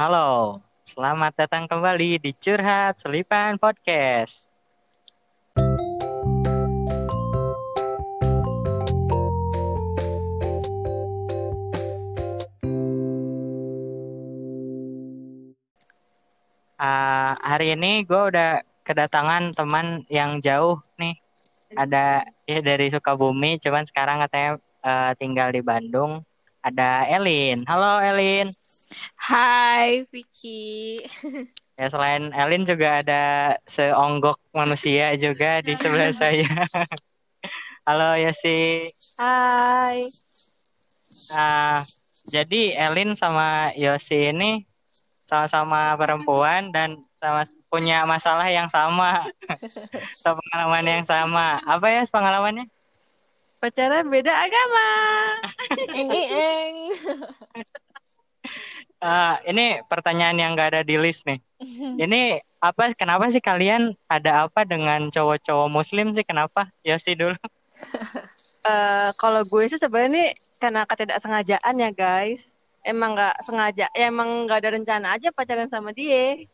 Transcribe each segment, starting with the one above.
Halo, selamat datang kembali di Curhat Selipan Podcast. Uh, hari ini gue udah kedatangan teman yang jauh nih. Ada ya dari Sukabumi, cuman sekarang katanya uh, tinggal di Bandung. Ada Elin. Halo Elin. Hai Vicky. Ya selain Elin juga ada seonggok manusia juga di sebelah saya. Halo Yosi. Hai. Nah, jadi Elin sama Yosi ini sama-sama perempuan dan sama punya masalah yang sama. sama pengalaman yang sama. Apa ya pengalamannya? Pacaran beda agama. eng eng. Uh, ini pertanyaan yang gak ada di list nih. Ini apa? Kenapa sih kalian ada apa dengan cowok-cowok Muslim sih? Kenapa? Ya sih dulu. uh, kalau gue sih sebenarnya karena ketidaksengajaan ya guys. Emang nggak sengaja, ya emang nggak ada rencana aja pacaran sama dia.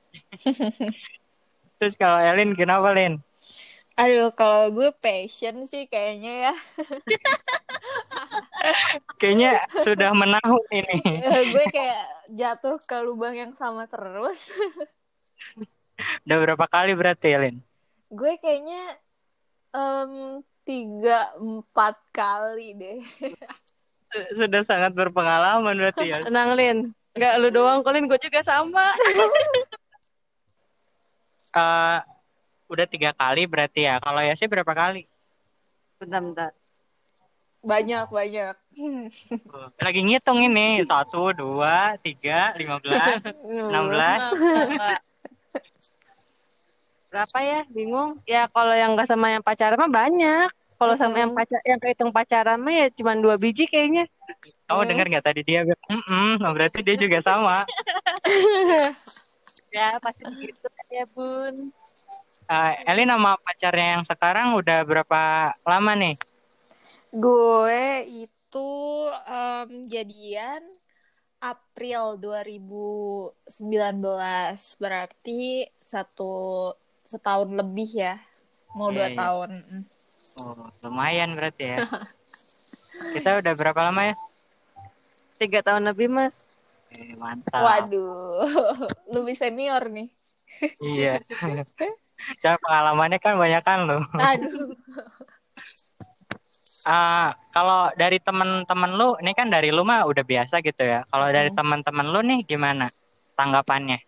Terus kalau Elin kenapa Lin? Aduh, kalau gue passion sih kayaknya ya. kayaknya sudah menahun ini. gue kayak jatuh ke lubang yang sama terus. Udah berapa kali berarti, Lin? Gue kayaknya um, tiga empat kali deh. Sudah sangat berpengalaman berarti ya. Tenang, Lin. Enggak lu doang, Kolin gue juga sama. uh, udah tiga kali berarti ya. Kalau ya sih berapa kali? Bentar, bentar. Banyak, banyak. Lagi ngitung ini. Satu, dua, tiga, lima belas, enam belas. Berapa ya? Bingung. Ya kalau yang gak sama yang pacaran mah banyak. Kalau sama yang pacar yang kehitung pacaran mah ya cuma dua biji kayaknya. Kamu hmm. dengar nggak tadi dia mm -mm, berarti dia juga sama. ya pasti begitu ya bun. Uh, Eli nama pacarnya yang sekarang udah berapa lama nih? Gue itu um, jadian April 2019 berarti satu setahun lebih ya mau dua iya. tahun. Oh lumayan berarti ya. Kita udah berapa lama ya? Tiga tahun lebih mas. Eh, mantap. Waduh, lebih senior nih. iya. Cara pengalamannya kan banyak kan lo. Aduh. Uh, kalau dari temen-temen lu, ini kan dari lu mah udah biasa gitu ya. Kalau dari hmm. temen-temen lu nih gimana tanggapannya?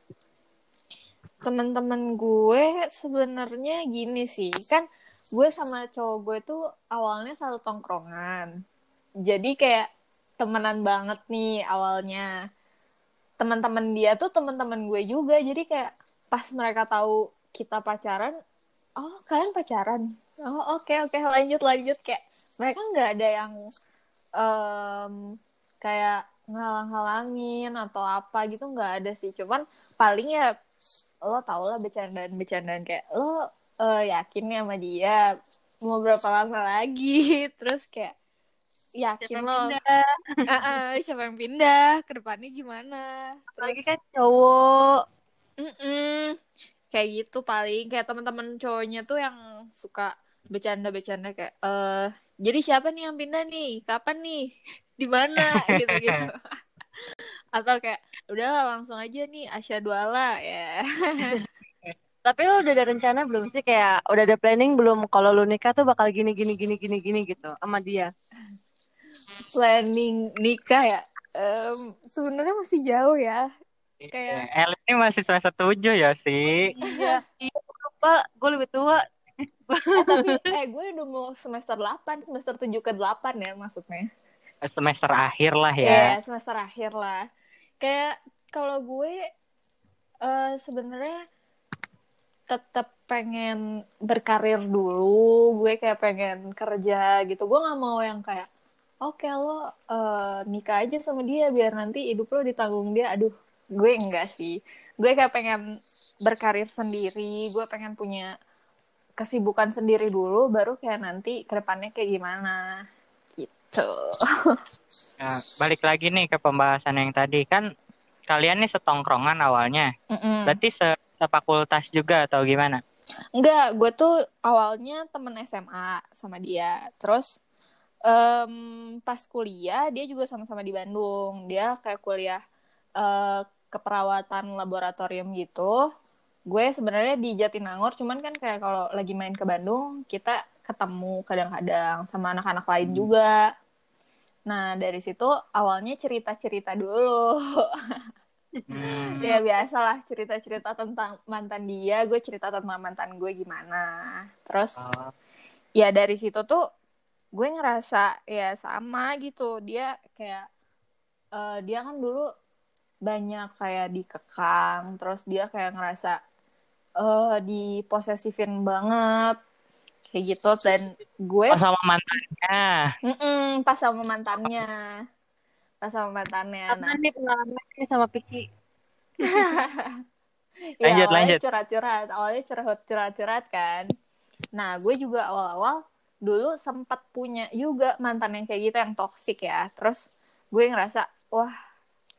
Temen-temen gue sebenarnya gini sih, kan gue sama cowok gue tuh awalnya satu tongkrongan. Jadi kayak temenan banget nih awalnya. Teman-teman dia tuh teman-teman gue juga. Jadi kayak pas mereka tahu kita pacaran oh kalian pacaran? Oh oke okay, oke okay, lanjut lanjut. Kayak mereka nggak ada yang um, kayak ngalang-halangin atau apa gitu nggak ada sih. Cuman paling ya lo tau lah bercandaan-bercandaan. Kayak lo uh, yakin ya sama dia mau berapa lama lagi? Terus kayak yakin siapa lo uh, uh, siapa yang pindah? Ke depannya gimana? Apalagi kan cowok. Mm -mm kayak gitu paling. Kayak teman-teman cowoknya tuh yang suka bercanda-bercanda kayak eh jadi siapa nih yang pindah nih? Kapan nih? Di mana? gitu-gitu. Atau kayak udah langsung aja nih Asya Duala ya. Tapi lo udah ada rencana belum sih? Kayak udah ada planning belum kalau lo nikah tuh bakal gini gini gini gini gini gitu sama dia? Planning nikah ya? Um, sebenarnya masih jauh ya kayak El ini masih semester tujuh ya sih iya. Iya lupa gue lebih tua. Eh, tapi eh gue udah mau semester 8 semester 7 ke 8 ya maksudnya. Semester akhir lah ya. Iya, yeah, semester akhir lah. Kayak kalau gue uh, sebenarnya tetap pengen berkarir dulu. Gue kayak pengen kerja gitu. Gue nggak mau yang kayak oke okay, lo uh, nikah aja sama dia biar nanti hidup lo ditanggung dia. Aduh gue enggak sih gue kayak pengen berkarir sendiri gue pengen punya kesibukan sendiri dulu baru kayak nanti ke depannya kayak gimana gitu nah, balik lagi nih ke pembahasan yang tadi kan kalian nih setongkrongan awalnya. Mm-mm. Berarti se sefakultas juga atau gimana? Enggak, gue tuh awalnya temen SMA sama dia. Terus em, pas kuliah dia juga sama-sama di Bandung. Dia kayak kuliah eh, keperawatan laboratorium gitu. Gue sebenarnya di Jatinangor, cuman kan kayak kalau lagi main ke Bandung kita ketemu kadang-kadang sama anak-anak lain juga. Nah dari situ awalnya cerita-cerita dulu. Hmm. ya biasalah cerita-cerita tentang mantan dia gue cerita tentang mantan gue gimana terus Oh, ya dari situ tuh gue ngerasa ya sama gitu dia kayak eh, dia kan dulu banyak kayak dikekang terus dia kayak ngerasa eh diposesifin banget kayak gitu dan gue oh, sama mantannya. Mm-mm, pas sama mantannya pas sama mantannya Apa nah nih pengalamannya sama Piki? Ya, Lanjut, awalnya lanjut. curhat-curhat, awalnya curhat-curhat kan. Nah, gue juga awal-awal dulu sempat punya juga mantan yang kayak gitu yang toksik ya. Terus gue ngerasa, wah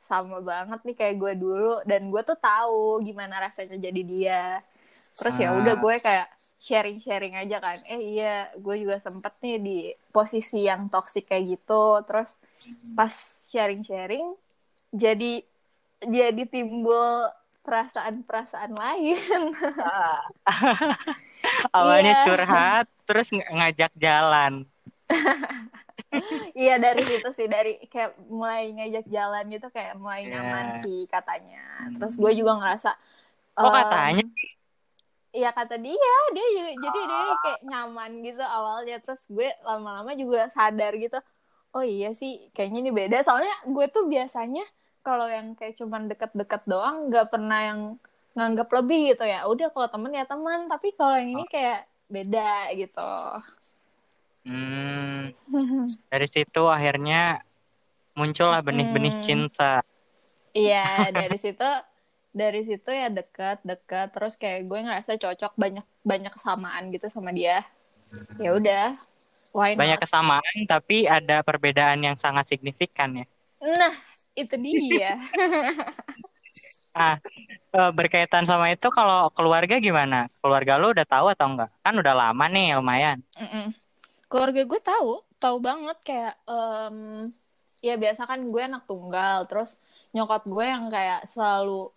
sama banget nih kayak gue dulu dan gue tuh tahu gimana rasanya jadi dia. Terus ya Ah. udah gue kayak sharing-sharing aja kan. Eh iya, gue juga sempet nih di posisi yang toksik kayak gitu. Terus pas sharing-sharing jadi jadi timbul perasaan-perasaan lain. Awalnya Iya. curhat, terus ng- ngajak jalan. Iya dari situ sih dari kayak mulai ngajak jalan gitu kayak mulai Iya. nyaman sih katanya. Terus gue juga ngerasa Oh em, katanya, Iya kata dia, dia juga, jadi dia kayak nyaman gitu awalnya. Terus gue lama-lama juga sadar gitu. Oh iya sih, kayaknya ini beda. Soalnya gue tuh biasanya kalau yang kayak cuman deket-deket doang, nggak pernah yang nganggap lebih gitu ya. Udah kalau temen ya teman, tapi kalau yang ini kayak beda gitu. Hmm, dari situ akhirnya muncullah benih-benih Mm-mm. cinta. Iya, dari situ dari situ ya dekat dekat terus kayak gue ngerasa cocok banyak banyak kesamaan gitu sama dia. Ya udah, why not? Banyak kesamaan, tapi ada perbedaan yang sangat signifikan ya. Nah, itu dia. Ah, eh, berkaitan sama itu kalau keluarga gimana? Keluarga lu udah tahu atau enggak? Kan udah lama nih lumayan. Mm-mm. Keluarga gue tahu, tahu banget kayak em, ya biasa kan gue anak tunggal, terus nyokap gue yang kayak selalu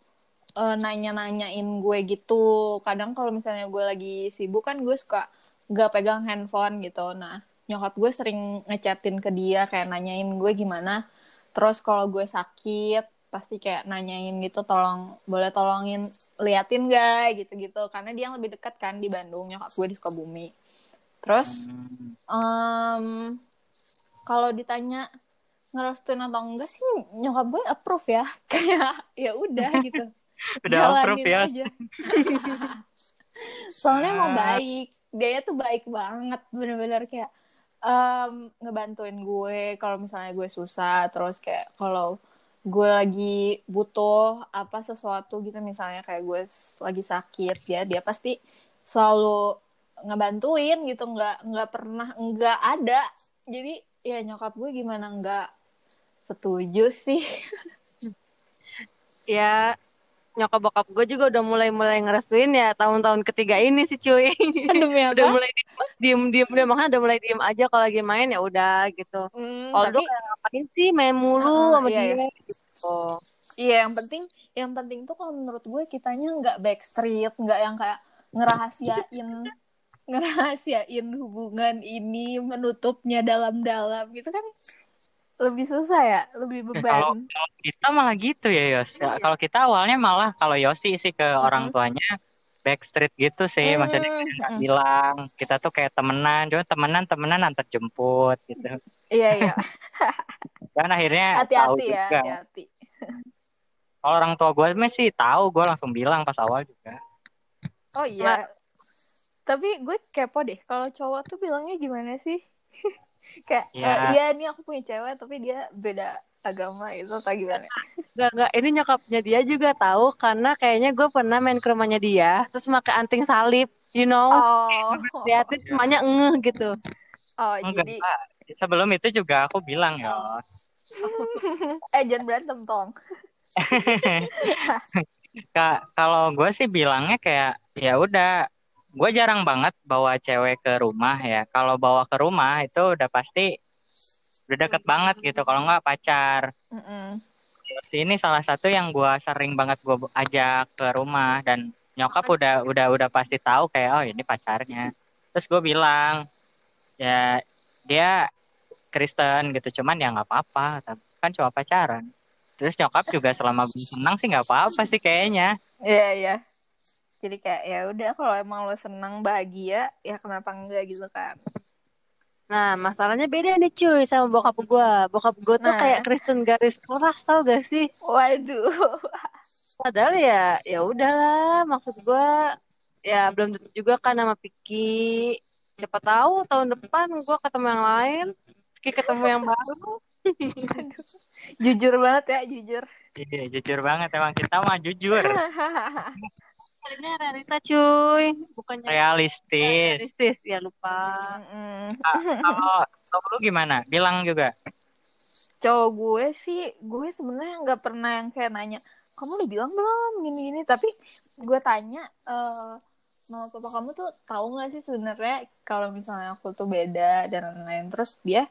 eh, nanya-nanyain gue gitu. Kadang kalau misalnya gue lagi sibuk kan gue suka gak pegang handphone gitu. Nah, nyokap gue sering ngechatin ke dia kayak nanyain gue gimana. Terus kalau gue sakit pasti kayak nanyain gitu tolong boleh tolongin liatin gak gitu-gitu karena dia yang lebih dekat kan di Bandung nyokap gue di Sukabumi terus. Em, kalau ditanya ngerestuin atau enggak sih nyokap gue approve ya kayak ya udah gitu Udah Jalanin approve ya. aja. soalnya emang Ah. baik dia tuh baik banget bener-bener kayak em, ngebantuin gue kalau misalnya gue susah terus kayak kalau gue lagi butuh apa sesuatu gitu misalnya kayak gue lagi sakit ya dia pasti selalu ngebantuin gitu nggak nggak pernah nggak ada jadi ya nyokap gue gimana nggak setuju sih Ya nyokap bokap gue juga udah mulai-mulai ngeresuin ya tahun-tahun ketiga ini sih cuy. demi udah apa mulai diem-diem udah makanya udah mulai diem aja kalau lagi main ya udah gitu. Hmm, Kalau tapi kayak ngapain sih main mulu Heeh, sama iya, dia gitu. Iya, yang penting, yang penting tuh kalau menurut gue kitanya nggak backstreet, nggak yang kayak ngerahasiain, ngerahasiain hubungan ini, menutupnya dalam-dalam gitu kan lebih susah ya, lebih Kalau beban. kalau kita malah gitu ya Yos. Ya, kalau kita awalnya malah kalau Yosi sih ke orang tuanya backstreet gitu sih, maksudnya Hmm, nggak bilang kita tuh kayak temenan, cuma temenan temenan antar jemput gitu. Iya iya, Dan akhirnya tahu hati-hati ya, juga. hati-hati. Kalau orang tua gue sih tahu, gue langsung bilang pas awal juga. Oh iya, tapi gue kepo deh, kalau cowok tuh bilangnya gimana sih? kayak Ya. "Eh, iya nih aku punya cewek tapi dia beda agama itu atau gimana? Gak, gak, ini nyokapnya dia juga tahu karena kayaknya gue pernah main ke rumahnya dia terus pakai anting salib, you know. Oh, Liatin semuanya ngeh gitu. oh Enggak, jadi sebelum itu juga aku bilang ya. eh jangan berantem tong. Kak, kalau gue sih bilangnya kayak ya udah, gue jarang banget bawa cewek ke rumah ya. Kalau bawa ke rumah itu udah pasti udah deket banget gitu. Kalau nggak pacar. Mm-mm. Ini salah satu yang gue sering banget gue ajak ke rumah dan nyokap udah udah udah pasti tahu kayak oh ini pacarnya. Terus gue bilang ya dia Kristen gitu, cuman ya nggak apa-apa, kan cuma pacaran. Terus nyokap juga selama senang sih nggak apa-apa sih kayaknya. Iya, iya. Jadi kayak ya udah kalau emang lo senang bahagia, ya kenapa enggak gitu kan. Nah, masalahnya beda nih cuy sama bokap gua. Bokap gua tuh Nah. kayak Kristen garis keras tau gak sih? Waduh. Padahal ya ya udahlah maksud gua ya belum tentu juga kan sama Piki. Siapa tahu tahun depan gua ketemu yang lain, Piki ketemu yang baru. jujur banget ya, jujur. Iya, jujur banget emang kita mah jujur, Ini realita cuy, bukannya realistis. realistis ya lupa. Mm-mm. Kalau kalau lu gimana? Bilang juga. cowok gue sih gue sebenarnya nggak pernah yang kayak nanya kamu udah bilang belum gini gini tapi gue tanya eh mama papa kamu tuh tahu nggak sih sebenarnya kalau misalnya aku tuh beda dan lain-lain terus dia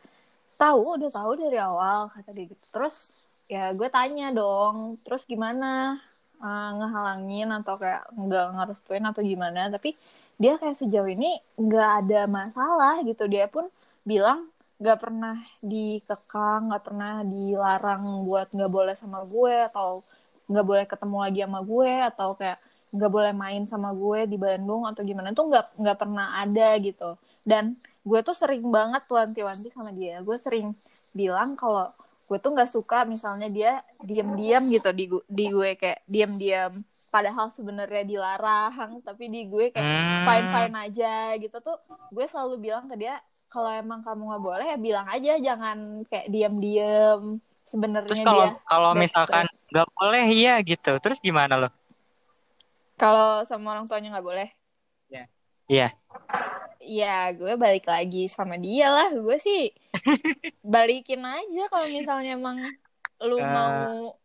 tahu udah tahu dari awal kata dia gitu terus ya gue tanya dong terus gimana Eh, ngehalangin atau kayak nggak ngerestuin atau gimana tapi dia kayak sejauh ini nggak ada masalah gitu. Dia pun bilang nggak pernah dikekang nggak pernah dilarang buat nggak boleh sama gue atau nggak boleh ketemu lagi sama gue atau kayak nggak boleh main sama gue di Bandung atau gimana tuh nggak nggak pernah ada gitu. Dan gue tuh sering banget wanti-wanti sama dia. Gue sering bilang kalau gue tuh nggak suka misalnya dia diam-diam gitu di di gue kayak diam-diam padahal sebenarnya dilarang tapi di gue kayak Hmm. fine fine aja gitu tuh gue selalu bilang ke dia kalau emang kamu nggak boleh ya bilang aja jangan kayak diam-diam sebenarnya Terus kalau kalau misalkan nggak boleh iya gitu. Terus gimana lo? kalau sama orang tuanya nggak boleh Iya. Ya gue balik lagi sama dia lah. Gue sih balikin aja kalau misalnya emang lu Eh. mau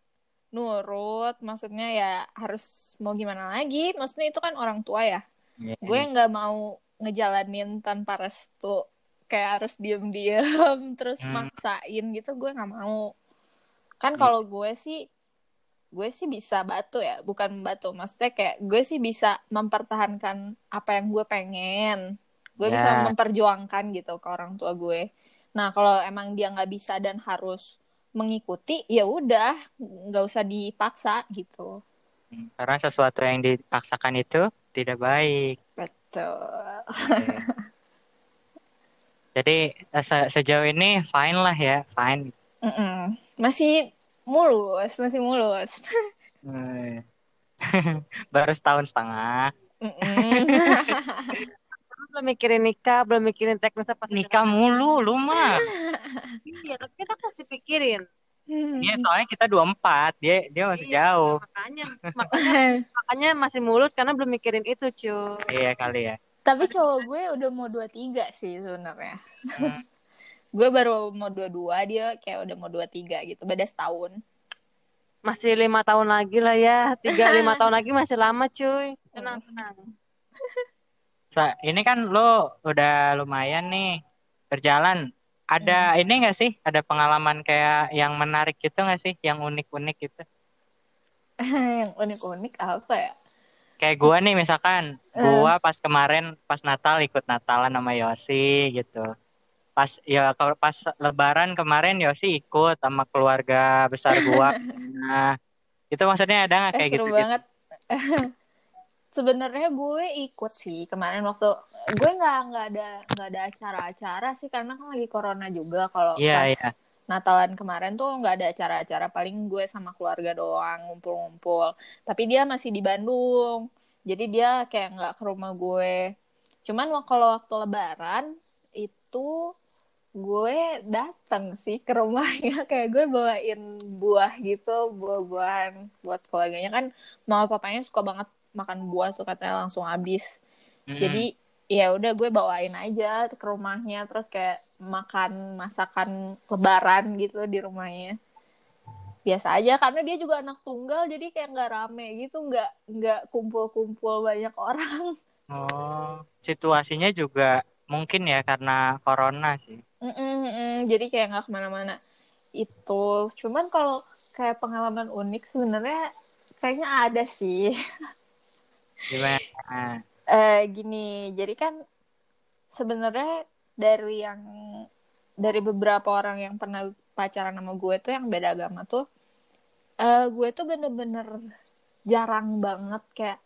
nurut. Maksudnya ya harus mau gimana lagi. Maksudnya itu kan orang tua ya. Iya. gue nggak mau ngejalanin tanpa restu. Kayak harus diem-diem terus Hmm. maksain gitu gue nggak mau. Kan kalau gue sih gue sih bisa batu ya. Bukan batu maksudnya kayak gue sih bisa mempertahankan apa yang gue pengen gue bisa Ya. memperjuangkan gitu ke orang tua gue nah kalau emang dia nggak bisa dan harus mengikuti ya udah nggak usah dipaksa gitu Karena sesuatu yang dipaksakan itu tidak baik. betul. Jadi eh, se- sejauh ini fine lah ya, fine. Mm-mm. masih mulus masih mulus. Baru setahun setengah. Mm-mm. Belum mikirin nikah, belum mikirin teknis apa Nikah mulu lu mah. Iya, tapi kita pasti pikirin. Iya, soalnya kita 24, dia dia masih Iya. jauh. Makanya, makanya, makanya masih mulus karena belum mikirin itu, cuy. Iya kali ya. Tapi cowok gue udah mau 23 sih sebenarnya. Hmm. Gue baru mau 22, dia kayak udah mau 23 gitu. Beda setahun. Masih lima tahun lagi lah ya. Tiga, lima tahun lagi masih lama, cuy. Tenang, tenang. Ini kan lo udah lumayan nih berjalan. Ada ini nggak sih? Ada pengalaman kayak yang menarik gitu nggak sih? Yang unik-unik gitu? Yang unik-unik apa ya? Kayak gua nih misalkan, Eh. gua pas kemarin pas Natal ikut Natalan sama Yosi gitu. Pas ya kalau pas Lebaran kemarin Yosi ikut sama keluarga besar gua. Nah, itu maksudnya ada nggak Eh, kayak seru gitu? banget. Sebenarnya gue ikut sih kemarin waktu gue nggak nggak ada nggak ada acara-acara sih karena kan lagi corona juga. Kalau Iya, pas iya. Natalan kemarin tuh nggak ada acara-acara. Paling gue sama keluarga doang ngumpul-ngumpul. Tapi dia masih di Bandung. Jadi dia kayak nggak ke rumah gue. Cuman kalau waktu Lebaran itu gue datang sih ke rumahnya. Kayak gue bawain buah gitu buah-buahan buat keluarganya. Kan mama papanya suka banget makan buah tuh katanya langsung habis Mm-mm. jadi ya udah gue bawain aja ke rumahnya terus kayak makan masakan lebaran gitu di rumahnya biasa aja karena dia juga anak tunggal jadi kayak nggak rame gitu nggak nggak kumpul-kumpul banyak orang Oh, situasinya juga mungkin ya karena corona sih. Mm-mm-mm. jadi kayak nggak ke mana-mana itu cuman kalau kayak pengalaman unik sebenarnya kayaknya ada sih Gimana? eh gini jadi kan sebenarnya dari yang dari beberapa orang yang pernah pacaran sama gue tuh yang beda agama tuh eh gue tuh bener-bener jarang banget kayak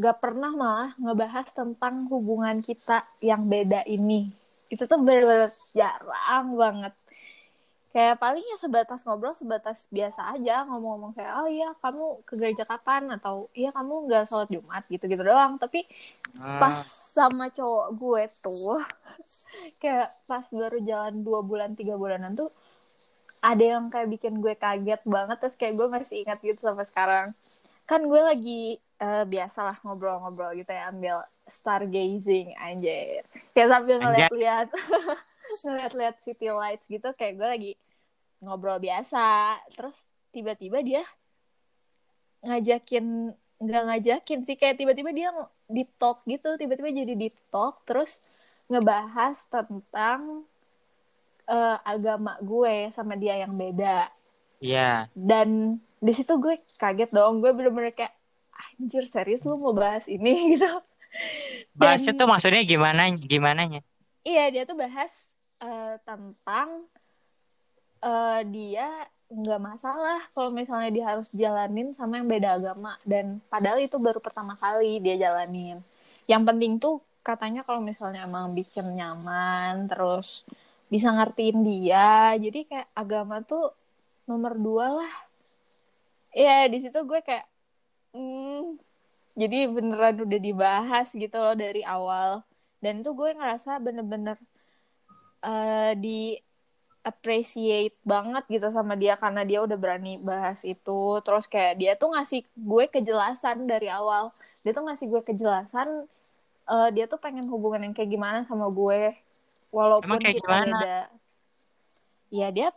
gak pernah malah ngebahas tentang hubungan kita yang beda ini itu tuh bener-bener jarang banget kayak palingnya sebatas ngobrol sebatas biasa aja ngomong-ngomong kayak oh iya kamu ke gereja kapan? Atau iya kamu nggak sholat jumat gitu-gitu doang. Tapi Ah, pas sama cowok gue tuh kayak pas baru jalan dua bulan tiga bulanan tuh ada yang kayak bikin gue kaget banget. Terus kayak gue masih ingat gitu sampai sekarang kan gue lagi eh, biasa lah ngobrol-ngobrol gitu ya ambil stargazing anjir. Kayak sambil ngeliat-liat ngeliat-liat city lights gitu kayak gue lagi ngobrol biasa. Terus tiba-tiba dia ngajakin nggak ngajakin sih kayak tiba-tiba dia deep talk gitu tiba-tiba jadi deep talk terus ngebahas tentang eh, agama gue sama dia yang beda. Iya. dan di situ gue kaget dong gue bener-bener kayak anjir serius lu mau bahas ini gitu Bahasnya Dan- tuh maksudnya gimana gimananya? Iya, dia tuh bahas eh, tentang eh, dia nggak masalah kalau misalnya dia harus jalanin sama yang beda agama dan padahal itu baru pertama kali dia jalanin. Yang penting tuh katanya kalau misalnya emang bikin nyaman, terus bisa ngertiin dia, jadi kayak agama tuh nomor dua lah. Iya, di situ gue kayak, hmm, jadi beneran udah dibahas gitu loh dari awal. Dan itu gue ngerasa bener-bener eh, di appreciate banget gitu sama dia karena dia udah berani bahas itu. Terus kayak dia tuh ngasih gue kejelasan dari awal. Dia tuh ngasih gue kejelasan eh, dia tuh pengen hubungan yang kayak gimana sama gue. Walaupun Emang kayak kita gimana? beda. Ya dia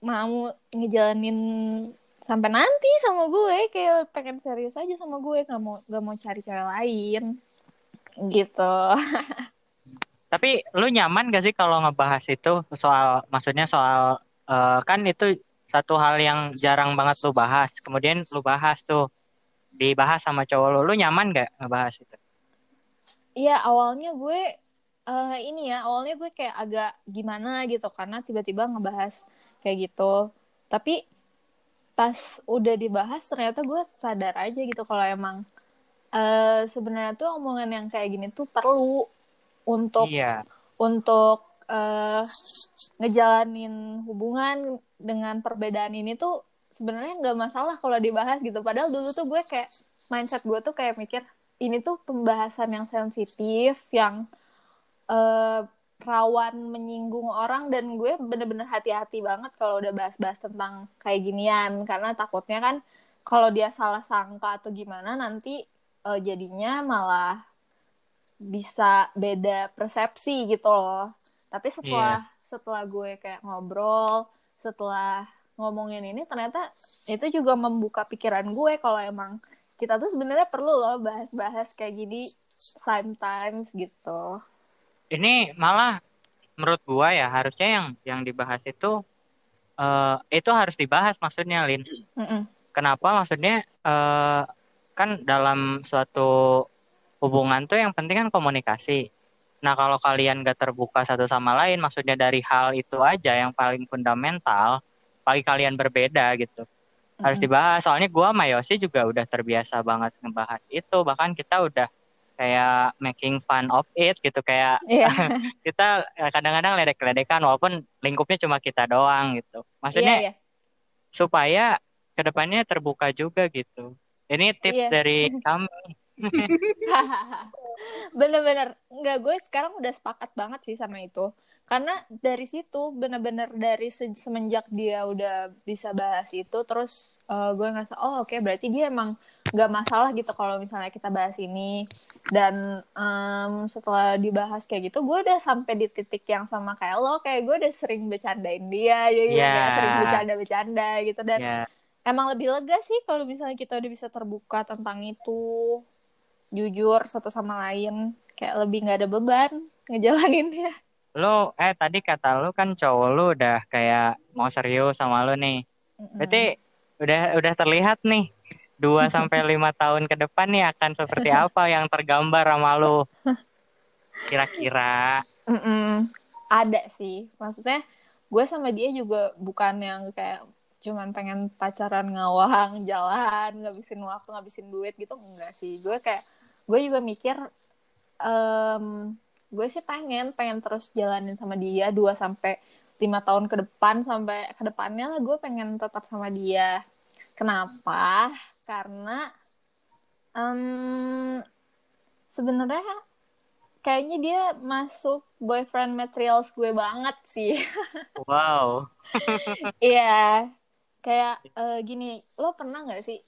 mau ngejalanin sampai nanti sama gue kayak pengen serius aja sama gue nggak mau nggak mau cari cewek lain gitu Tapi lu nyaman gak sih kalau ngebahas itu soal maksudnya soal eh, kan itu satu hal yang jarang banget lu bahas. Kemudian lu bahas tuh dibahas sama cowok lu. Lu nyaman gak ngebahas itu? Iya awalnya gue eh, ini ya awalnya gue kayak agak gimana gitu karena tiba-tiba ngebahas kayak gitu tapi pas udah dibahas ternyata gue sadar aja gitu kalau emang eh, sebenarnya tuh omongan yang kayak gini tuh perlu untuk Iya. untuk eh, ngejalanin hubungan dengan perbedaan ini tuh sebenarnya nggak masalah kalau dibahas gitu. Padahal dulu tuh gue kayak mindset gue tuh kayak mikir ini tuh pembahasan yang sensitif, yang eh, rawan menyinggung orang dan gue bener-bener hati-hati banget kalau udah bahas-bahas tentang kayak ginian karena takutnya kan kalau dia salah sangka atau gimana nanti eh, jadinya malah bisa beda persepsi gitu loh. Tapi setelah setelah gue kayak ngobrol, setelah ngomongin ini ternyata itu juga membuka pikiran gue kalau emang kita tuh sebenarnya perlu loh bahas-bahas kayak gini sometimes gitu. Ini malah menurut gua ya harusnya yang yang dibahas itu eh itu harus dibahas maksudnya Lin. Mm-mm. Kenapa maksudnya eh kan dalam suatu hubungan tuh yang penting kan komunikasi. Nah, kalau kalian gak terbuka satu sama lain, maksudnya dari hal itu aja yang paling fundamental, bagi kalian berbeda gitu. Harus dibahas. Soalnya gua sama Yosi juga udah terbiasa banget ngebahas itu. Bahkan kita udah kayak making fun of it gitu. Kayak Iya. kita eh, kadang-kadang ledek-ledekan walaupun lingkupnya cuma kita doang gitu. Maksudnya Iya, iya. supaya ke depannya terbuka juga gitu. Ini tips Iya. dari kami. Bener-bener nggak gue sekarang udah sepakat banget sih sama itu karena dari situ bener-bener dari se- semenjak dia udah bisa bahas itu terus eh, gue ngerasa oh oke berarti dia emang nggak masalah gitu kalau misalnya kita bahas ini. Dan em, setelah dibahas kayak gitu gue udah sampai di titik yang sama kayak lo kayak gue udah sering bercandain dia jadi Iya. kayak sering bercanda-bercanda gitu. Dan Ya, emang lebih lega sih kalau misalnya kita udah bisa terbuka tentang itu jujur satu sama lain kayak lebih nggak ada beban ngejalaninnya. Lu eh tadi kata lu kan cowok lu udah kayak mau serius sama lu nih. Berarti udah udah terlihat nih 2 sampai 5 tahun ke depan nih akan seperti apa yang tergambar sama lu. Kira-kira. Mm-mm. ada sih maksudnya gue sama dia juga bukan yang kayak cuman pengen pacaran ngawang jalan ngabisin waktu ngabisin duit gitu enggak sih gue kayak gue juga mikir em, gue sih pengen pengen terus jalanin sama dia 2 sampai lima tahun ke depan sampai ke depannya lah gue pengen tetap sama dia kenapa karena em, sebenarnya kayaknya dia masuk boyfriend materials gue banget sih Wow. Iya, kayak eh, gini, lo pernah nggak sih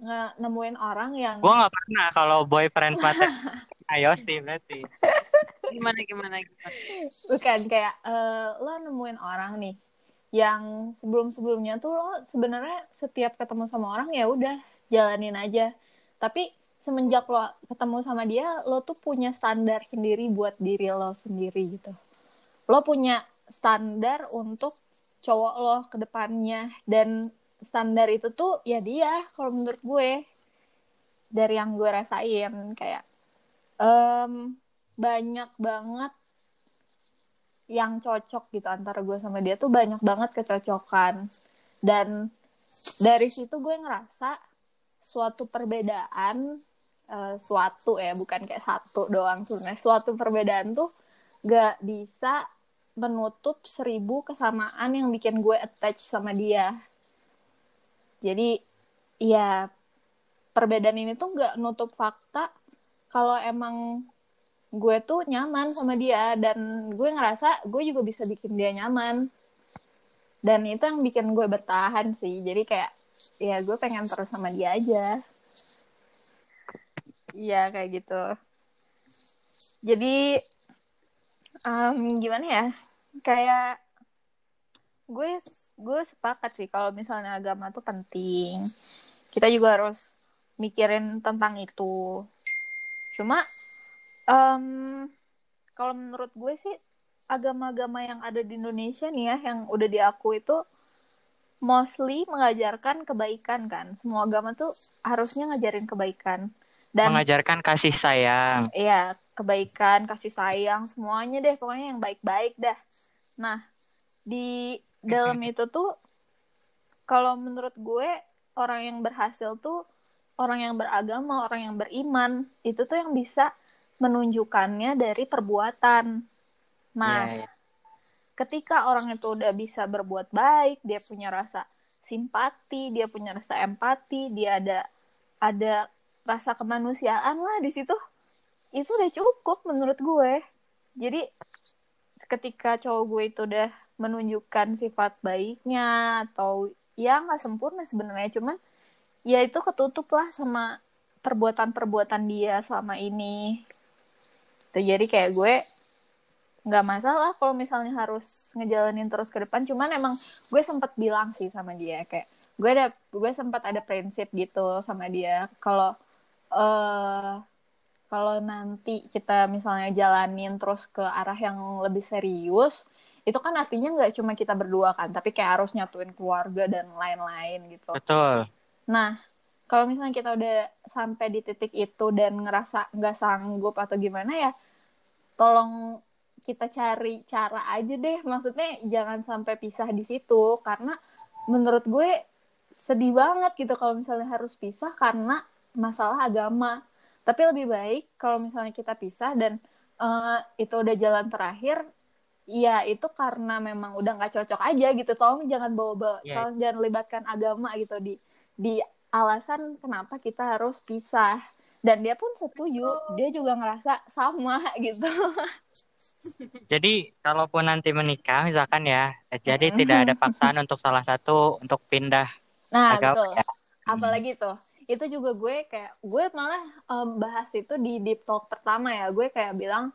nge- nemuin orang yang Gua nggak pernah kalau boyfriend mata Ayo sih berarti. Gimana gimana gimana. bukan kayak eh, lo nemuin orang nih yang sebelum-sebelumnya tuh lo sebenarnya setiap ketemu sama orang ya udah jalanin aja. Tapi semenjak lo ketemu sama dia, lo tuh punya standar sendiri buat diri lo sendiri gitu. Lo punya standar untuk cowok lo ke depannya dan standar itu tuh ya dia kalau menurut gue dari yang gue rasain kayak em, banyak banget yang cocok gitu antara gue sama dia tuh banyak banget kecocokan dan dari situ gue ngerasa suatu perbedaan eh, suatu ya bukan kayak satu doang sebenarnya. Suatu perbedaan tuh gak bisa menutup seribu kesamaan yang bikin gue attach sama dia. Jadi ya perbedaan ini tuh gak nutup fakta kalau emang gue tuh nyaman sama dia. Dan gue ngerasa gue juga bisa bikin dia nyaman. Dan itu yang bikin gue bertahan sih. Jadi kayak ya gue pengen terus sama dia aja. Iya kayak gitu. Jadi em, gimana ya? Kayak gue gue sepakat sih kalau misalnya agama tuh penting. Kita juga harus mikirin tentang itu. Cuma em, kalau menurut gue sih agama-agama yang ada di Indonesia nih ya yang udah diakui itu mostly mengajarkan kebaikan kan semua agama tuh harusnya ngajarin kebaikan dan Mengajarkan kasih sayang. Iya, kebaikan, kasih sayang, semuanya deh, pokoknya yang baik-baik dah. Nah, di dalam itu tuh, kalau menurut gue, orang yang berhasil tuh, orang yang beragama, orang yang beriman, itu tuh yang bisa menunjukkannya dari perbuatan. Nah, Iya, iya. Ketika orang itu udah bisa berbuat baik, dia punya rasa simpati, dia punya rasa empati, dia ada ada rasa kemanusiaan lah di situ. Itu udah cukup menurut gue. Jadi ketika cowok gue itu udah menunjukkan sifat baiknya atau ya nggak sempurna sebenarnya cuman ya itu ketutup lah sama perbuatan-perbuatan dia selama ini. Tuh, jadi kayak gue nggak masalah kalau misalnya harus ngejalanin terus ke depan. Cuman emang gue sempat bilang sih sama dia kayak gue ada gue sempat ada prinsip gitu sama dia. Kalau eh kalau nanti kita misalnya jalanin terus ke arah yang lebih serius itu kan artinya nggak cuma kita berdua kan tapi kayak harus nyatuin keluarga dan lain-lain gitu. Betul. Nah, kalau misalnya kita udah sampai di titik itu dan ngerasa nggak sanggup atau gimana ya, tolong kita cari cara aja deh. Maksudnya jangan sampai pisah di situ karena menurut gue sedih banget gitu kalau misalnya harus pisah karena masalah agama. Tapi lebih baik kalau misalnya kita pisah dan eh, itu udah jalan terakhir, ya itu karena memang udah nggak cocok aja gitu. Tolong jangan bawa-bawa, Iya. tolong jangan libatkan agama gitu di di alasan kenapa kita harus pisah. Dan dia pun setuju, dia juga ngerasa sama gitu. Jadi kalaupun nanti menikah misalkan ya, jadi tidak ada paksaan untuk salah satu untuk pindah Nah, agama betul. ya. Apalagi tuh, itu juga gue kayak gue malah em, bahas itu di deep talk pertama ya. Gue kayak bilang,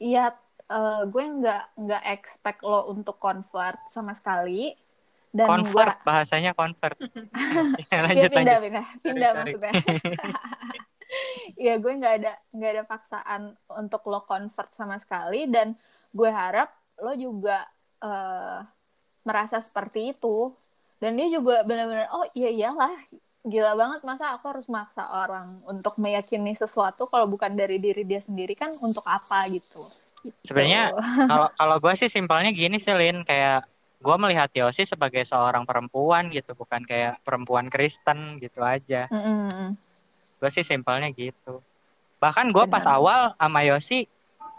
iya eh, gue nggak nggak expect lo untuk convert sama sekali. dan convert gua bahasanya convert ya, ya lanjut pindah lanjut pindah pindah sorry. maksudnya ya gue nggak ada nggak ada paksaan untuk lo convert sama sekali. Dan gue harap lo juga eh, merasa seperti itu. Dan dia juga benar-benar oh iya iyalah. Gila banget masa aku harus maksa orang untuk meyakini sesuatu kalau bukan dari diri dia sendiri? Kan untuk apa? Gitu. Gitu. Sebenarnya kalau kalau gue sih simpelnya gini sih Lin. Kayak gue melihat Yosi sebagai seorang perempuan gitu bukan kayak perempuan Kristen gitu aja. Mm-mm. Gue sih simpelnya gitu. Bahkan gue pas awal sama Yosi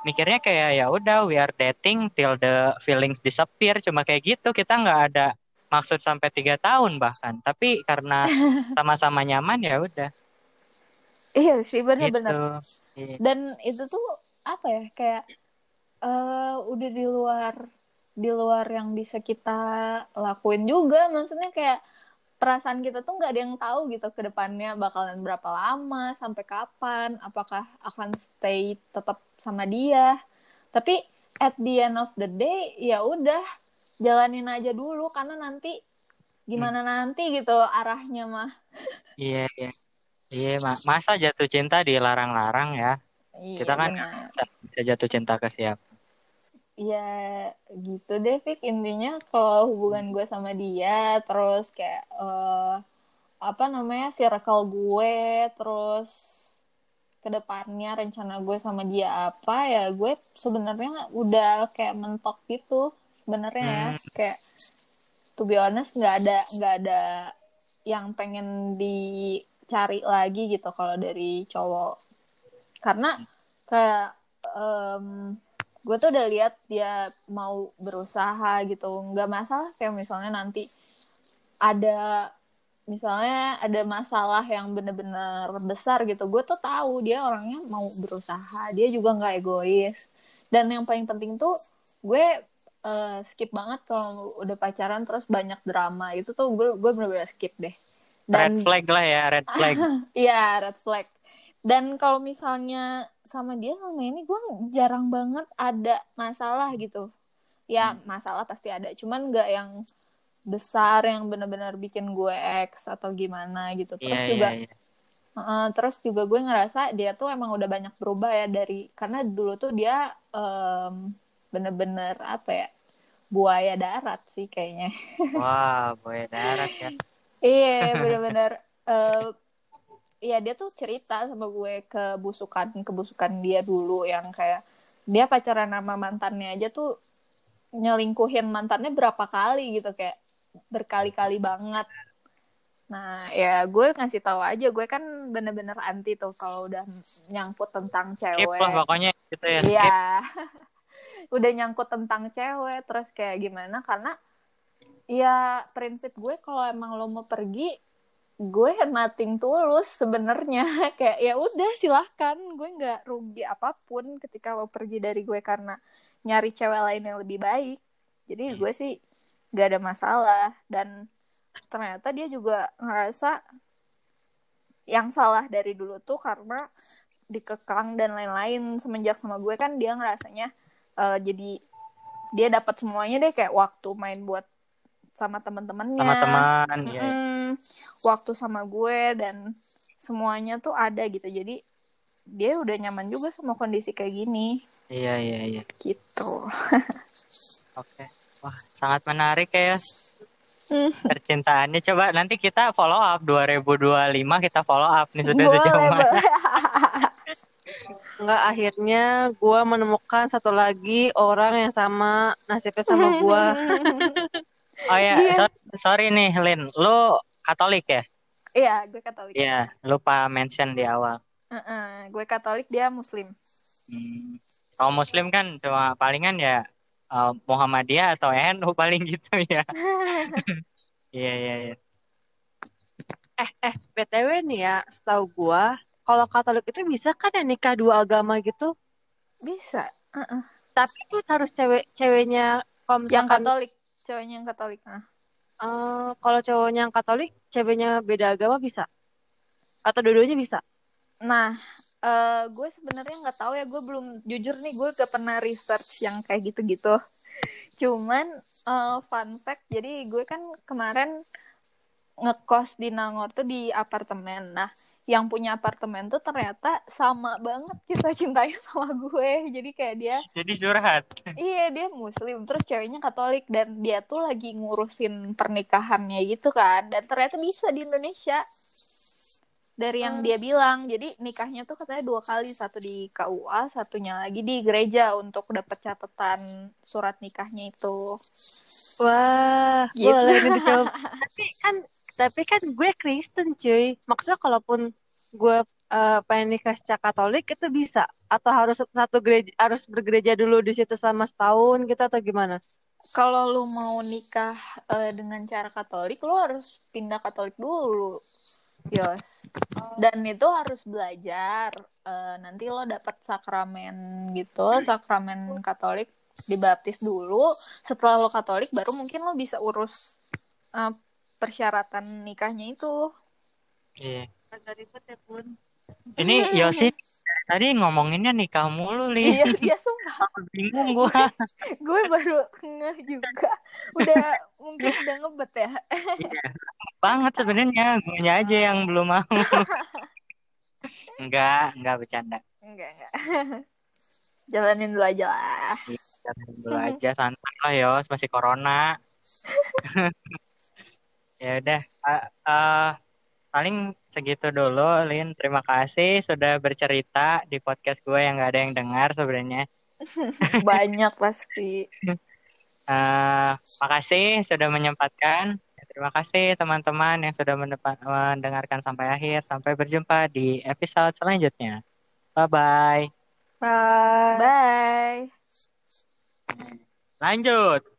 mikirnya kayak ya udah we are dating till the feelings disappear. Cuma kayak gitu kita nggak ada maksud sampai tiga tahun bahkan. Tapi karena sama-sama nyaman ya udah. Iya sih gitu benar-benar Iya. dan itu tuh apa ya kayak eh udah di luar di luar yang bisa kita lakuin juga. Maksudnya kayak perasaan kita tuh nggak ada yang tahu gitu ke depannya bakalan berapa lama sampai kapan apakah akan stay tetap sama dia. Tapi at the end of the day ya udah jalanin aja dulu karena nanti gimana nanti gitu arahnya mah. Iya iya. Iya Ma- masa jatuh cinta dilarang-larang ya? Iya, kita kan benar. bisa jatuh cinta ke siapa Ya gitu deh Fik. Intinya kalau hubungan gue sama dia terus kayak eh, apa namanya circle gue terus ke depannya rencana gue sama dia apa ya gue sebenarnya udah kayak mentok gitu sebenarnya. Ya Hmm. kayak to be honest nggak ada nggak ada yang pengen dicari lagi gitu kalau dari cowok. Karena kayak em, gue tuh udah lihat dia mau berusaha gitu. Nggak masalah kayak misalnya nanti ada misalnya ada masalah yang bener-bener besar gitu. Gue tuh tahu dia orangnya mau berusaha. Dia juga nggak egois. Dan yang paling penting tuh gue eh, skip banget kalau udah pacaran terus banyak drama. Itu tuh gue gue bener-bener skip deh. Red flag lah ya red flag. Iya, red flag. Dan kalau misalnya sama dia sama ini gue jarang banget ada masalah gitu. Ya, Hmm. masalah pasti ada, cuman nggak yang besar yang benar-benar bikin gue ex atau gimana gitu. Terus iya juga iya iya Heeh, terus juga gue ngerasa dia tuh emang udah banyak berubah ya dari karena dulu tuh dia em, bener-bener apa ya buaya darat sih kayaknya. wah boy darat ya Iya, bener-bener. eh Iya, dia tuh cerita sama gue kebusukan-kebusukan dia dulu yang kayak dia pacaran sama mantannya aja tuh nyelingkuhin mantannya berapa kali gitu kayak berkali-kali banget. Nah, ya gue ngasih tahu aja gue kan bener-bener anti tuh kalau udah nyangkut tentang skip cewek. lah pokoknya gitu ya skip Iya. Udah nyangkut tentang cewek terus kayak gimana karena ya prinsip gue kalau emang lo mau pergi gue nothing tulus sebenarnya. Kayak ya udah silahkan. Gue nggak rugi apa pun ketika lo pergi dari gue karena nyari cewek lain yang lebih baik. Jadi gue sih nggak ada masalah. Dan ternyata dia juga ngerasa yang salah dari dulu tuh karena dikekang dan lain-lain. Semenjak sama gue kan dia ngerasanya eh, jadi dia dapat semuanya deh. Kayak waktu main buat sama teman-temannya. Sama teman ya Mm-mm. waktu sama gue dan semuanya tuh ada gitu. Jadi dia udah nyaman juga sama kondisi kayak gini. Iya iya iya. Gitu. Oke. Wah sangat menarik ya Hmm. percintaannya. Coba nanti kita follow up. 2025 kita follow up nih sudah boleh sejauh mana Enggak, akhirnya gue menemukan satu lagi orang yang sama nasibnya sama gue. oh ya Iya. so- sorry nih Lin lu Katolik ya iya gue katolik Iya lupa mention di awal Heeh, gue katolik dia muslim Hmm. Kalau Muslim kan cuma palingan ya eh, Muhammadiyah atau NU paling gitu ya. Iya iya iya. Eh, eh, BTW nih ya, setahu gue, kalau Katolik itu bisa kan ya nikah dua agama gitu? bisa Heeh. Tapi itu harus cewek ceweknya kalau yang katolik ceweknya yang katolik nah eh, kalau cowoknya yang Katolik, ceweknya beda agama bisa? Atau dua-duanya bisa? Nah, eh gue sebenarnya nggak tahu ya, gue belum jujur nih, gue gak pernah research yang kayak gitu-gitu. Cuman eh, fun fact, jadi gue kan kemarin ngekos di Nangor tuh di apartemen. Nah, yang punya apartemen tuh ternyata sama banget kita cintanya sama gue. Jadi kayak dia, Jadi curhat. iya dia muslim, terus ceweknya katolik dan dia tuh lagi ngurusin pernikahannya gitu kan. Dan ternyata bisa di Indonesia. Dari yang dia bilang, jadi nikahnya tuh katanya dua kali, satu di KUA, satunya lagi di gereja untuk dapat catatan surat nikahnya itu. Wah, Gitu. boleh nih dicoba. tapi kan tapi kan gue Kristen cuy. Maksudnya kalaupun gue eh, pengen nikah secara Katolik itu bisa atau harus satu gereja harus bergereja dulu di situ selama setahun gitu atau gimana? Kalau lu mau nikah eh, dengan cara Katolik, lu harus pindah Katolik dulu, Yos. Dan itu harus belajar. Eh, nanti lo dapat sakramen gitu, sakramen Katolik dibaptis dulu. Setelah lo Katolik, baru mungkin lo bisa urus eh, persyaratan nikahnya itu. Iya. Agak ribet ya pun. Ini Yosi tadi ngomonginnya nikah mulu, Lin. Iya, iya sumpah. Bingung gua. Gue baru ngeh juga. Udah mungkin udah ngebet ya. Banget sebenarnya, gue aja yang belum mau. Enggak, enggak bercanda. Enggak, enggak. Jalanin dulu aja lah. Jangan dulu aja santai lah Yos, masih corona. Ya udah, eh, eh, paling segitu dulu, Lin. Terima kasih sudah bercerita di podcast gue yang gak ada yang dengar sebenarnya. Banyak pasti. Eh, makasih sudah menyempatkan. Terima kasih teman-teman yang sudah mendengarkan sampai akhir. Sampai berjumpa di episode selanjutnya. Bye-bye. Bye. Bye. Lanjut.